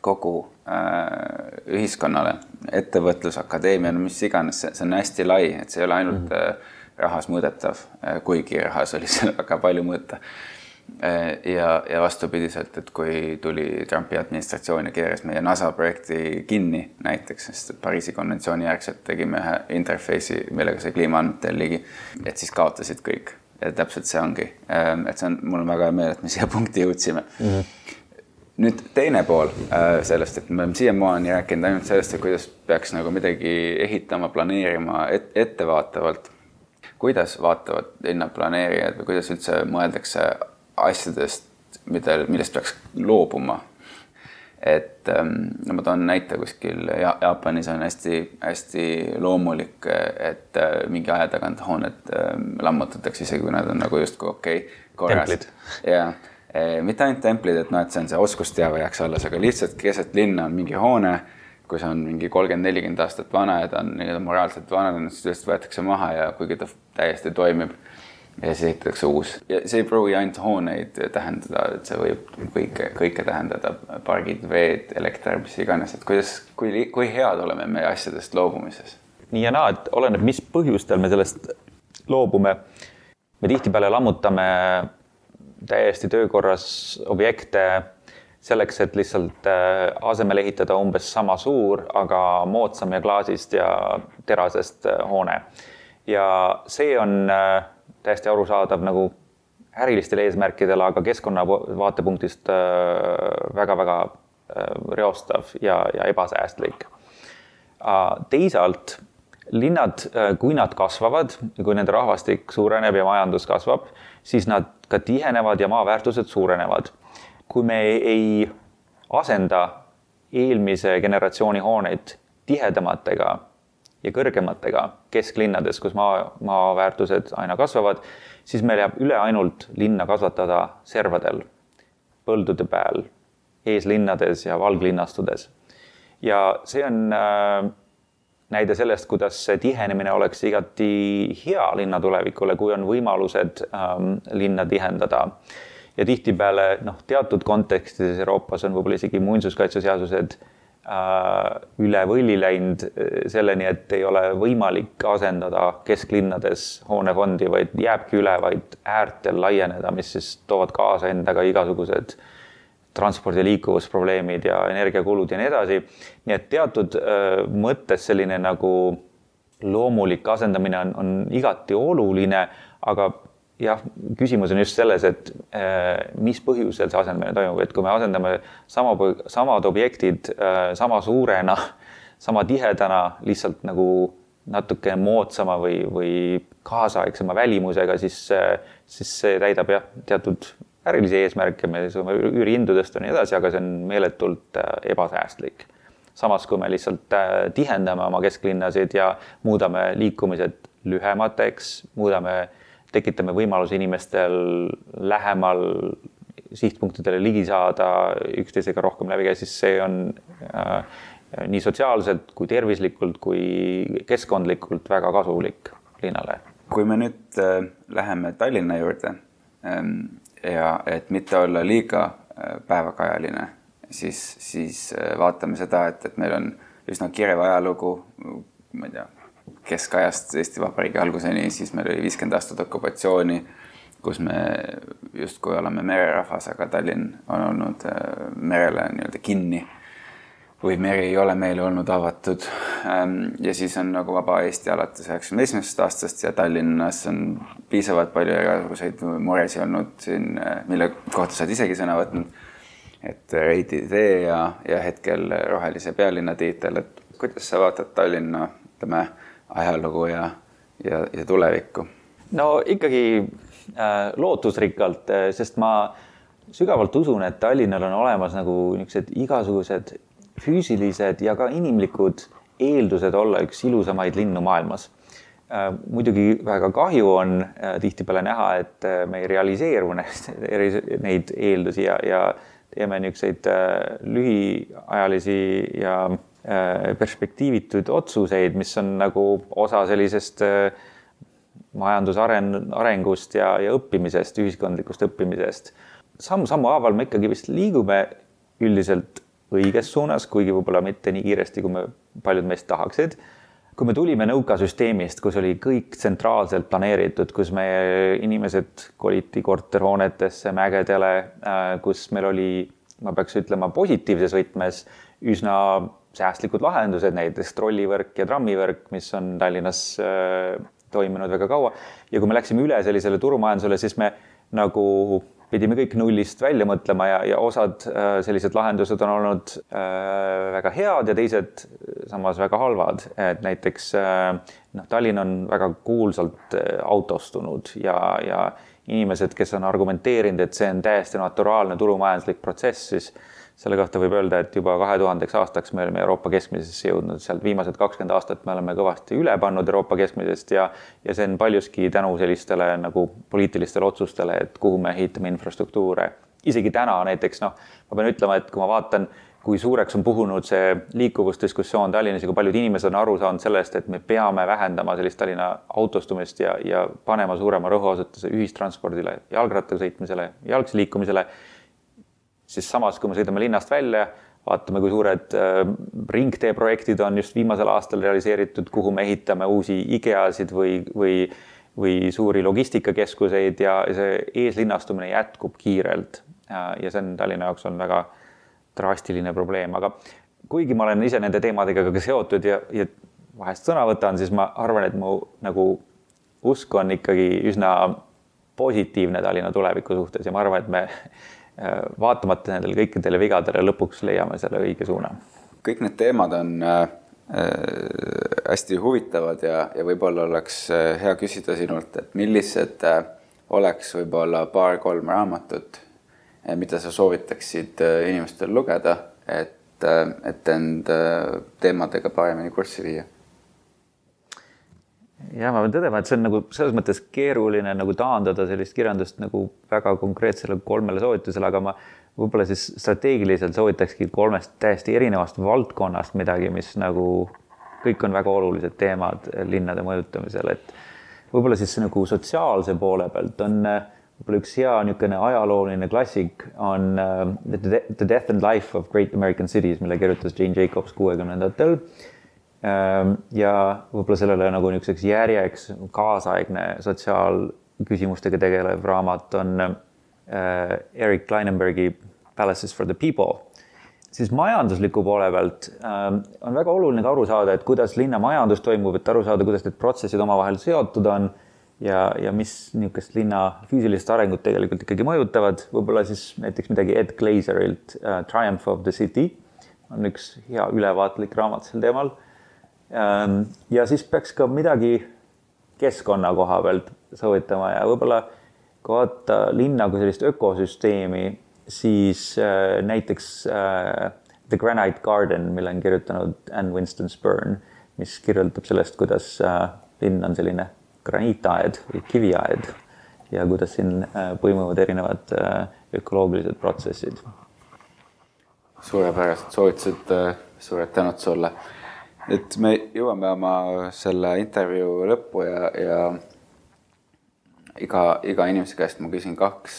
kogu äh, ühiskonnale, ettevõtlus, akadeemia, no mis iganes, see on hästi lai, et see ei ole ainult mm -hmm. rahas mõõdetav, kuigi rahas oli seal väga palju mõõta. Äh, ja, ja vastupidiselt, et kui tuli Trumpi administratsioon ja keeras meie NASA projekti kinni näiteks, sest Pariisi konventsiooni järgselt tegime ühe interface'i, millega sai kliimaandmetele ligi, et siis kaotasid kõik. ja täpselt see ongi, ähm, et see on, mul on väga hea meel, et me siia punkti jõudsime mm. -hmm. nüüd teine pool äh, sellest, et me oleme siiamaani rääkinud ainult sellest, et kuidas peaks nagu midagi ehitama, planeerima et, ettevaatavalt. kuidas vaatavad linnaplaneerijad või kuidas üldse mõeldakse asjadest, mida, millest peaks loobuma. et ähm, no ma toon näite kuskil ja Jaapanis on hästi-hästi loomulik, et äh, mingi aja tagant hooned ähm, lammutatakse, isegi kui nad on nagu justkui okei okay,, korras. ja e, mitte ainult templid, et noh, et see on see oskusteave jääks alles, aga lihtsalt keset linna on mingi hoone kui see on mingi kolmkümmend, nelikümmend aastat vana ja ta on nii-öelda moraalselt vananenud, siis lihtsalt võetakse maha ja kuigi ta täiesti toimib ja siis ehitatakse uus ja see ei pruugi ainult hooneid tähendada, et see võib kõike, kõike tähendada, pargid, veed, elekter, mis iganes, et kuidas, kui, kui head oleme me asjadest loobumises? nii ja naa, et oleneb, mis põhjustel me sellest loobume. me tihtipeale lammutame täiesti töökorras objekte selleks, et lihtsalt äh, asemele ehitada umbes sama suur, aga moodsam ja klaasist ja terasest äh, hoone. ja see on äh, täiesti arusaadav nagu ärilistel eesmärkidel, aga keskkonna vaatepunktist väga-väga äh, äh, reostav ja, ja ebasäästlik. teisalt linnad, äh, kui nad kasvavad, kui nende rahvastik suureneb ja majandus kasvab, siis nad ka tihenevad ja maaväärtused suurenevad. kui me ei asenda eelmise generatsiooni hooneid tihedamatega ja kõrgematega kesklinnades, kus maa, maaväärtused aina kasvavad, siis meil jääb üle ainult linna kasvatada servadel, põldude peal, eeslinnades ja valglinnastudes. ja see on äh, näide sellest, kuidas see tihenemine oleks igati hea linna tulevikule, kui on võimalused ähm, linna tihendada. ja tihtipeale noh, teatud kontekstides Euroopas on võib-olla isegi muinsuskaitseseadused äh, üle võlli läinud äh, selleni, et ei ole võimalik asendada kesklinnades hoonefondi, vaid jääbki üle vaid äärtel laieneda, mis siis toovad kaasa endaga igasugused äh, transpordi liikuvusprobleemid ja energiakulud ja nii edasi. nii et teatud äh, mõttes selline nagu loomulik asendamine on, on igati oluline, aga jah, küsimus on just selles, et äh, mis põhjusel see asendamine toimub, et kui me asendame sama, samad objektid äh, sama suurena, sama tihedana, lihtsalt nagu natuke moodsama või, või kaasaegsema välimusega, siis, siis see täidab jah, teatud ärilisi eesmärke, me saame üürihindu tõsta ja nii edasi, aga see on meeletult äh, ebasäästlik. samas, kui me lihtsalt äh, tihendame oma kesklinnasid ja muudame liikumised lühemateks, muudame, tekitame võimaluse inimestel lähemal sihtpunktidele ligi saada, üksteisega rohkem läbi käia, siis see on äh, nii sotsiaalselt kui tervislikult kui keskkondlikult väga kasulik linnale. kui me nüüd äh, läheme Tallinna juurde ähm,, ja et mitte olla liiga äh, päevakajaline, siis, siis äh, vaatame seda, et, et meil on üsna kirev ajalugu, ma ei tea, keskajast Eesti Vabariigi alguseni, siis meil oli viiskümmend aastat okupatsiooni, kus me justkui oleme mererahvas, aga Tallinn on olnud äh, merele nii-öelda kinni või meri ei ole meile olnud avatud. Ähm, ja siis on nagu vaba Eesti alates üheksakümne esimesest aastast ja Tallinnas on piisavalt palju igasuguseid muresid olnud siin, äh, mille kohta sa oled isegi sõna võtnud. et Reidi tee ja, ja hetkel rohelise pealinna tiitel, et kuidas sa vaatad Tallinna, ütleme, ajalugu ja, ja, ja tulevikku? no ikkagi äh, lootusrikkalt, äh, sest ma sügavalt usun, et Tallinnal on olemas nagu niisugused igasugused füüsilised ja ka inimlikud eeldused olla üks ilusamaid linnu maailmas. Äh, muidugi väga kahju on äh, tihtipeale näha, et me ei realiseeru neid eeldusi ja, ja teeme niisuguseid lühiajalisi ja perspektiivituid otsuseid, mis on nagu osa sellisest majandusaren-, arengust ja, ja õppimisest, ühiskondlikust õppimisest. samm-sammu haaval me ikkagi vist liigume üldiselt õiges suunas, kuigi võib-olla mitte nii kiiresti, kui me, paljud meist tahaksid. kui me tulime nõukasüsteemist, kus oli kõik tsentraalselt planeeritud, kus meie inimesed koliti korterhoonetesse, mägedele, äh, kus meil oli, ma peaks ütlema, positiivses võtmes üsna säästlikud lahendused, näiteks trollivõrk ja trammivõrk, mis on Tallinnas äh, toiminud väga kaua. ja kui me läksime üle sellisele turumajandusele, siis me nagu pidime kõik nullist välja mõtlema ja, ja osad äh, sellised lahendused on olnud äh, väga head ja teised samas väga halvad, et näiteks noh, Tallinn on väga kuulsalt autostunud ja, ja inimesed, kes on argumenteerinud, et see on täiesti naturaalne turumajanduslik protsess, siis selle kohta võib öelda, et juba kahe tuhandeks aastaks me oleme Euroopa keskmisesse jõudnud, sealt viimased kakskümmend aastat me oleme kõvasti üle pannud Euroopa keskmisest ja ja see on paljuski tänu sellistele nagu poliitilistele otsustele, et kuhu me ehitame infrastruktuure. isegi täna näiteks noh, ma pean ütlema, et kui ma vaatan, kui suureks on puhunud see liikuvusdiskussioon Tallinnas ja kui paljud inimesed on aru saanud sellest, et me peame vähendama sellist Tallinna autostumist ja, ja panema suurema rõhuasetuse ühistranspordile, jalgrattaga sõitmisele, jalgsi liikumisele siis samas, kui me sõidame linnast välja, vaatame, kui suured äh, ringteeprojektid on just viimasel aastal realiseeritud, kuhu me ehitame uusi IKEA-sid või, või, või suuri logistikakeskuseid ja see eeslinnastumine jätkub kiirelt. ja see on Tallinna jaoks on väga drastiline probleem, aga kuigi ma olen ise nende teemadega ka seotud ja, ja vahest sõna võtan, siis ma arvan, et mu nagu usk on ikkagi üsna positiivne Tallinna tuleviku suhtes ja ma arvan, et me vaatamata nendele kõikidele vigadele lõpuks leiame selle õige suuna. kõik need teemad on äh, äh, hästi huvitavad ja, ja võib-olla oleks hea küsida sinult, et millised oleks võib-olla paar-kolm raamatut, mida sa soovitaksid inimestel lugeda, et, et end teemadega paremini kurssi viia ja ma pean tõdema, et see on nagu selles mõttes keeruline nagu taandada sellist kirjandust nagu väga konkreetsele kolmele soovitusele, aga ma võib-olla siis strateegiliselt soovitakski kolmest täiesti erinevast valdkonnast midagi, mis nagu kõik on väga olulised teemad linnade mõjutamisel, et võib-olla siis nagu sotsiaalse poole pealt on võib-olla üks hea niisugune ajalooline klassik on The Death and Life of Great American Cities, mille kirjutas Jane Jacobs kuuekümnendatel ja võib-olla sellele nagu niisuguseks järjeks kaasaegne sotsiaalküsimustega tegelev raamat on Eric Kleinenbergi Palaces for the People siis majandusliku poole pealt äh, on väga oluline ka aru saada, et kuidas linna majandus toimub, et aru saada, kuidas need protsessid omavahel seotud on ja, ja mis niisugust linna füüsilist arengut tegelikult ikkagi mõjutavad. võib-olla siis näiteks midagi Ed Glazerilt uh, Triumph of the City on üks hea ülevaatlik raamat sel teemal. Ja siis peaks ka midagi keskkonna koha pealt soovitama ja võib-olla kui vaadata linna kui sellist ökosüsteemi siis äh, näiteks äh, The Granite Garden, mille on kirjutanud Anne Winston Spurn, mis kirjeldab sellest, kuidas äh, linn on selline graniitaed või kiviaed ja kuidas siin põimuvad erinevad ökoloogilised protsessid. suurepärased soovitused, suured tänud sulle. Et me jõuame oma selle intervjuu lõppu ja, ja iga, iga inimese käest ma küsin kaks,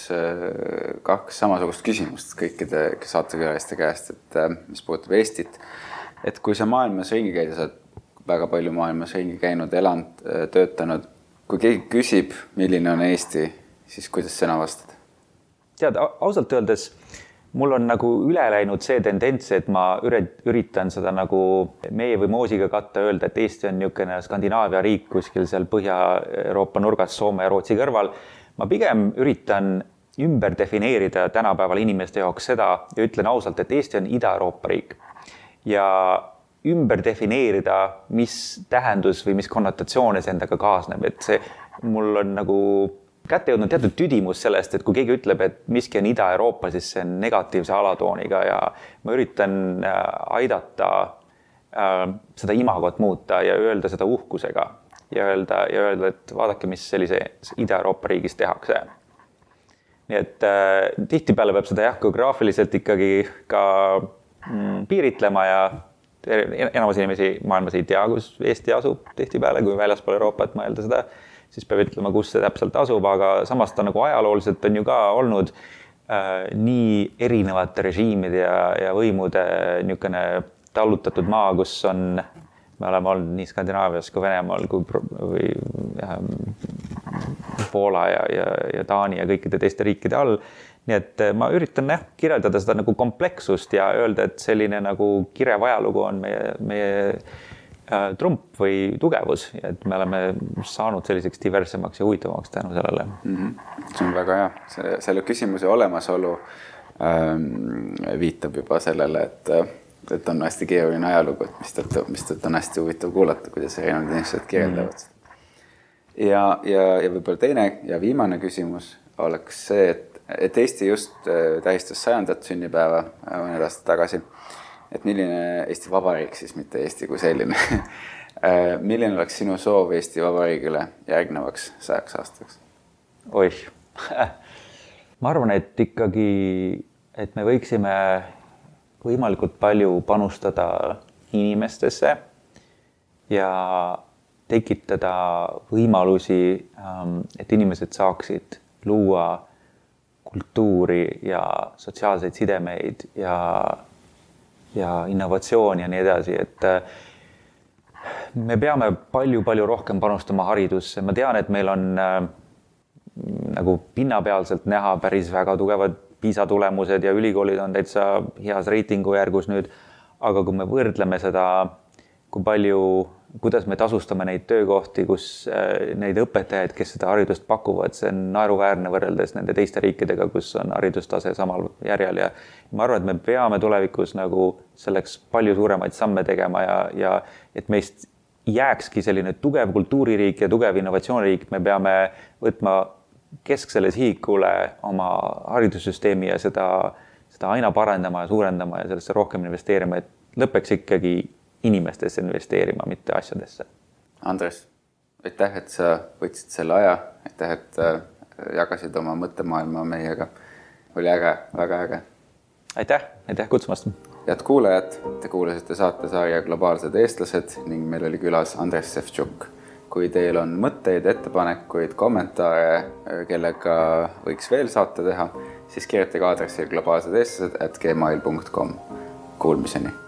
kaks samasugust küsimust kõikide saatekülaliste käest, et äh, mis puudutab Eestit. et kui sa maailmas ringi käid ja sa oled väga palju maailmas ringi käinud, elanud, äh, töötanud, kui keegi küsib, milline on Eesti, siis kuidas sina vastad? tead, ausalt öeldes mul on nagu üle läinud see tendents, et ma üritan seda nagu meie või moosiga katta, öelda, et Eesti on niisugune Skandinaavia riik kuskil seal Põhja-Euroopa nurgas Soome ja Rootsi kõrval. ma pigem üritan ümber defineerida tänapäeval inimeste jaoks seda ja ütlen ausalt, et Eesti on Ida-Euroopa riik. ja ümber defineerida, mis tähendus või mis konnotatsioone see endaga kaasneb, et see mul on nagu kätte jõudnud teatud tüdimus sellest, et kui keegi ütleb, et miski on Ida-Euroopa, siis see on negatiivse alatooniga ja ma üritan äh, aidata äh, seda imagot muuta ja öelda seda uhkusega ja öelda ja öelda, et vaadake, mis sellises Ida-Euroopa riigis tehakse. nii et äh, tihtipeale peab seda jah, geograafiliselt ikkagi ka mm, piiritlema ja enamus inimesi maailmas ei tea, kus Eesti asub tihtipeale, kui väljaspool Euroopat mõelda seda siis peab ütlema, kus see täpselt asub, aga samas ta nagu ajalooliselt on ju ka olnud äh, nii erinevate režiimide ja, ja võimude niisugune tallutatud maa, kus on, me oleme olnud nii Skandinaavias kui Venemaal kui või äh, Poola ja, ja, ja Taani ja kõikide teiste riikide all. nii et äh, ma üritan jah, kirjeldada seda nagu komplekssust ja öelda, et selline nagu kirev ajalugu on meie, meie trump või tugevus, et me oleme saanud selliseks diversemaks ja huvitavamaks tänu sellele mm. -hmm. see on väga hea, see, selle küsimuse olemasolu ähm, viitab juba sellele, et, et on hästi keeruline ajalugu, et mistõttu, mistõttu on hästi huvitav kuulata, kuidas erinevad inimesed kirjeldavad mm. -hmm. ja, ja, ja võib-olla teine ja viimane küsimus oleks see, et, et Eesti just äh, tähistas sajandat sünnipäeva äh, mõned aastad tagasi et milline Eesti Vabariik siis, mitte Eesti kui selline äh, milline oleks sinu soov Eesti Vabariigile järgnevaks sajaks aastaks? oih ma arvan, et ikkagi, et me võiksime võimalikult palju panustada inimestesse ja tekitada võimalusi, ähm, et inimesed saaksid luua kultuuri ja sotsiaalseid sidemeid ja ja innovatsioon ja nii edasi, et äh, me peame palju-palju rohkem panustama haridusse, ma tean, et meil on äh, nagu pinnapealselt näha päris väga tugevad PISA tulemused ja ülikoolid on täitsa heas reitingujärgus nüüd. aga kui me võrdleme seda, kui palju kuidas me tasustame neid töökohti, kus äh, neid õpetajaid, kes seda haridust pakuvad, see on naeruväärne võrreldes nende teiste riikidega, kus on haridustase samal järjel. Ja ma arvan, et me peame tulevikus nagu selleks palju suuremaid samme tegema ja, ja et meist jääkski selline tugev kultuuririik ja tugev innovatsiooniriik, me peame võtma kesksele sihikule oma haridussüsteemi ja seda, seda aina parandama ja suurendama ja sellesse rohkem investeerima, et lõpeks ikkagi inimestesse investeerima, mitte asjadesse. Andres, aitäh, et sa võtsid selle aja, aitäh, et äh, jagasid oma mõttemaailma meiega. oli äge, väga äge. aitäh, aitäh kutsumast head kuulajad, te kuulasite saatesarja Globaalsed eestlased ning meil oli külas Andres Sevtšuk. kui teil on mõtteid, ettepanekuid, kommentaare, kellega võiks veel saate teha, siis kirjutage aadressil globaalsed eestlased at gmail.com. Kuulmiseni